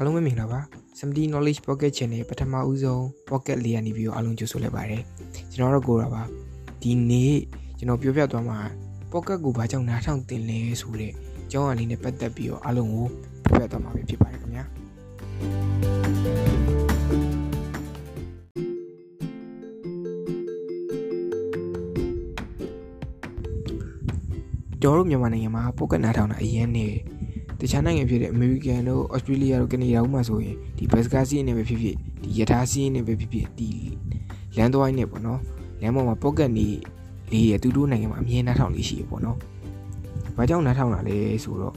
အားလုံးပဲမင်္ဂလာပါ70 knowledge pocket channel ပထမဦးဆုံး pocket လေးရနေပြီးတော့အားလုံးကြိုဆိုလိုက်ပါတယ်ကျွန်တော်တို့ကိုတာပါဒီနေ့ကျွန်တော်ပြောပြသွားမှာ pocket ကိုဘာကြောင့်နားထောင်တင်လဲဆိုတဲ့အကြောင်းအရာလေးနဲ့ပတ်သက်ပြီးတော့အားလုံးကိုပြောပြသွားမှာဖြစ်ပါတယ်ခင်ဗျာကျွန်တော်တို့မြန်မာနိုင်ငံမှာ pocket နားထောင်တာအရင်နေတ ခြားနိုင်ငံဖြစ်တဲ့အမေရိကန်တို့ဩစတြေးလျတို့ကနေဒါတို့မှာဆိုရင်ဒီဘတ်စကားစီးနေပဲဖြစ်ဖြစ်ဒီယထာစီးနေပဲဖြစ်ဖြစ်ဒီလန်သွားနေပေါ့နော်လမ်းပေါ်မှာ pocket နေလေးရသူတို့နိုင်ငံမှာအမြဲနှားထောင်လေးရှိရပေါ့နော်။ဘာကြောင့်နှားထောင်တာလဲဆိုတော့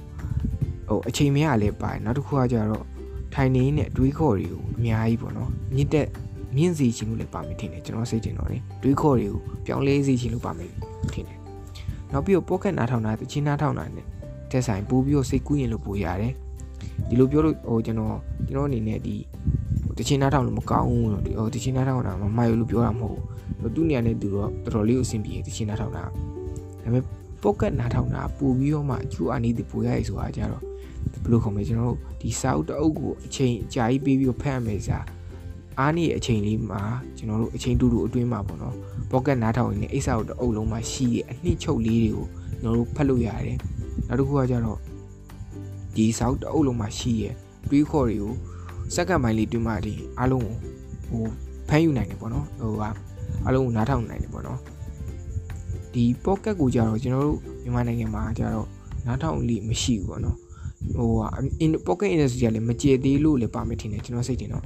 ဟိုအချိန်မရလည်းပါတယ်နောက်တစ်ခုကကြတော့ထိုင်နေနဲ့တွေးခေါ်တွေကိုအများကြီးပေါ့နော်မြင့်တက်မြင့်စီခြင်းလို့လည်းပါမယ်ထင်တယ်ကျွန်တော်စိတ်တင်တော့တယ်တွေးခေါ်တွေကိုပြောင်းလဲစီခြင်းလို့ပါမယ်ထင်တယ်နောက်ပြီးတော့ pocket နားထောင်တာတချင်းနားထောင်တာနဲ့ တက်ဆိုင်ပို့ပြီးတော့စိတ်ကူးရင်လို့ပို့ရတယ်ဒီလိုပြောလို့ဟိုကျွန်တော်ကျွန်တော်အနေနဲ့ဒီတချင်းနားထောင်လို့မကောင်းဘူးလို့ဟိုတချင်းနားထောင်တာမမိုက်လို့ပြောတာမဟုတ်ဘူးသူ့နေရာနဲ့သူတော့တော်တော်လေးကိုအဆင်ပြေတချင်းနားထောင်တာဒါပေမဲ့ pocket နားထောင်တာပို့ပြီးတော့မှအကျိုးအနေနဲ့ပို့ရရဆိုတာကြတော့ဘယ်လိုခေါ်မလဲကျွန်တော်တို့ဒီစာအုပ်တအုပ်ကိုအချိန်အကြာကြီးပေးပြီးတော့ဖတ်ရမယ်စားအားနေအချိန်လေးမှာကျွန်တော်တို့အချိန်တူတူအတွင်းမှာပေါ့နော် pocket နားထောင်နေအိတ်စာအုပ်တအုပ်လုံးမှာရှိတဲ့အနှစ်ချုပ်လေးတွေကိုကျွန်တော်တို့ဖတ်လို့ရတယ် နောက်တစ်ခုကကြတော့ဒီစာအုပ်တအုပ်လုံးမှာရှိရဲ့တွေးခေါ်တွေကိုစက္ကန့်ပိုင်းလေးတွင်းမှဒီအားလုံးကိုဟိုဖမ်းယူနိုင်တယ်ပေါ့နော်ဟိုကအားလုံးကိုနားထောင်နိုင်တယ်ပေါ့နော်ဒီ pocket ကိုကြတော့ကျွန်တော်တို့မြန်မာနိုင်ငံမှာကြတော့နားထောင်လိမရှိဘူးပေါ့နော်ဟိုက in pocket industry ကလည်းမကျေသေးလို့လည်းပါမယ်ထင်တယ်ကျွန်တော်စိတ်တင်တော့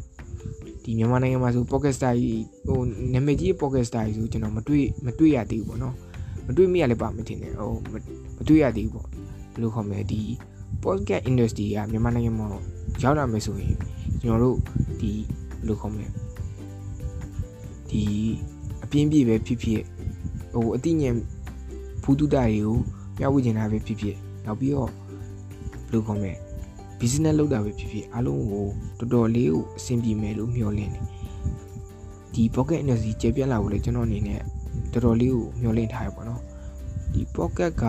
ဒီမြန်မာနိုင်ငံမှာဆို pocket style ဟိုနာမည်ကြီး pocket style ဆိုကျွန်တော်မတွေ့မတွေ့ရသေးဘူးပေါ့နော် မတွေ့မိရလည်းပါမယ်ထင်တယ်ဟိုမတွေ့ရသေးဘူးပေါ့ဘယ်လိုခေါ်မလဲဒီ podcast industry ကမြန်မာနိုင်ငံမှာရောက်လာမယ်ဆိုရင်ကျွန်တော်တို့ဒီဘယ်လိုခေါ်မလဲဒီအပြင်းပြေပဲဖြစ်ဖြစ်ဟိုအသိဉာဏ်ဖူးတုတတွေကိုပြဝေချင်တာပဲဖြစ်ဖြစ်နောက်ပြီးတော့ဘယ်လိုခေါ်မလဲ business လုပ်တာပဲဖြစ်ဖြစ်အားလုံးကိုတော်တော်လေးကိုအဆင်ပြေမယ်လို့မျှော်လင့်တယ်ဒီ pocket industry ကျေပြတ်လာဖို့လေကျွန်တော်အနေနဲ့ တော်တော်လေးကိုမျှော်လင့်ထားရပါတော့ဒီ pocket က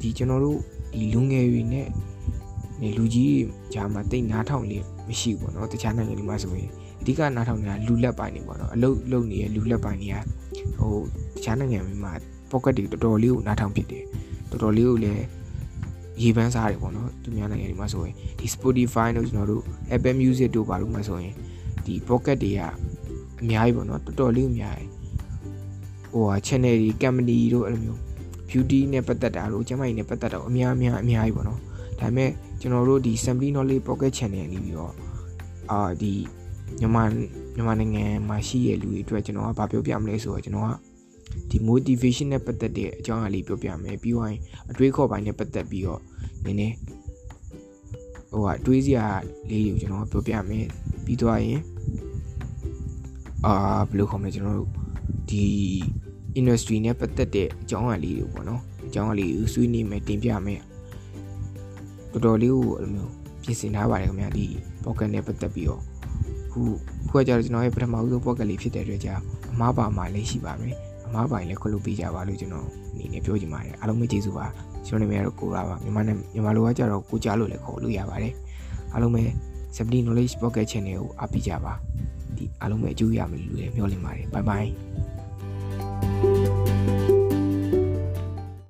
ဒီကျွန်တော်တို့ဒီလူငယ်တွေနဲ့နေလူကြီးဂျာမှာတိတ်နားထောင်လေးမရှိဘူးပေါ့နော်တခြားနိုင်ငံတွေမှာဆိုရင်အဓိကနားထောင်နေတာလူလက်ပိုင်းနေပေါ့နော်အလုတ်လုတ်နေတဲ့လူလက်ပိုင်းတွေကဟိုတခြားနိုင်ငံတွေမှာ pocket တွေတော်တော်လေးကိုနားထောင်ဖြစ်တယ်တော်တော်လေးကိုလည်းရေပန်းစားတယ်ပေါ့နော်သူများနိုင်ငံတွေမှာဆိုရင်ဒီ Spotify တို့ကျွန်တော်တို့ Apple Music တို့ဘာလို့မှဆိုရင်ဒီ pocket တွေကအများကြီးပေါ့နော်တော်တော်လေးအများကြီး ဟိုဟာ channel တွေ company တို့အဲ့လိုမျိုး beauty နဲ့ပတ်သက်တာလို့ကျမကြီးနဲ့ပတ်သက်တာအများအများအများကြီးပေါ့နော်ဒါပေမဲ့ကျွန်တော်တို့ဒီ Simply Knowledge Pocket Channel နေပြီးတော့အာဒီမြန်မာမြန်မာနိုင်ငံမှာရှိရလူတွေအတွက်ကျွန်တော်ကဗာပြောပြမလဲဆိုတော့ကျွန်တော်ကဒီ motivation နဲ့ပတ်သက်တဲ့အကြောင်းအရာလေးပြောပြမယ်ပြီးတော့အတွေးခေါ်ပိုင်းနဲ့ပတ်သက်ပြီးတော့နည်းနည်းဟိုဟာတွေးစရာလေးတွေကိုကျွန်တော်ပြောပြမယ်ပြီးတော့ရင်အာဘယ်လိုခေါ်မလဲကျွန်တော်တို့ဒီ industry နဲ့ပတ်သက်တဲ့အကြောင်းအရာလေးတွေပေါ့နော်အကြောင်းအရာလေးကိုဆွေးနွေးမယ်တင်ပြမယ်တော်တော်လေးကိုအဲ့လိုမျိုးပြင်ဆင်ထားပါတယ်ခင်ဗျာဒီ pocket နဲ့ပတ်သက်ပြီးတော့ခုခုကကြတော့ကျွန်တော်ရဲ့ပထမဦးဆုံး pocket လေးဖြစ်တဲ့အတွက်ကြောင့်အမားပါမှာလည်းရှိပါမယ်အမားပိုင်လည်းခွလို့ပေးကြပါလို့ကျွန်တော်အနေနဲ့ပြောချင်ပါတယ်အားလုံးပဲကျေးဇူးပါကျွန်တော်နာမည်ကတော့ကိုရာပါမြန်မာနဲ့မြန်မာလိုကကြတော့ကိုကြားလို့လည်းခေါ်လို့ရပါတယ်အားလုံးပဲ70 knowledge pocket channel ကိုအားပေးကြပါဒီအားလုံးပဲအကျိုးရမယ်လို့လည်းမျှော်လင့်ပါတယ် bye bye Música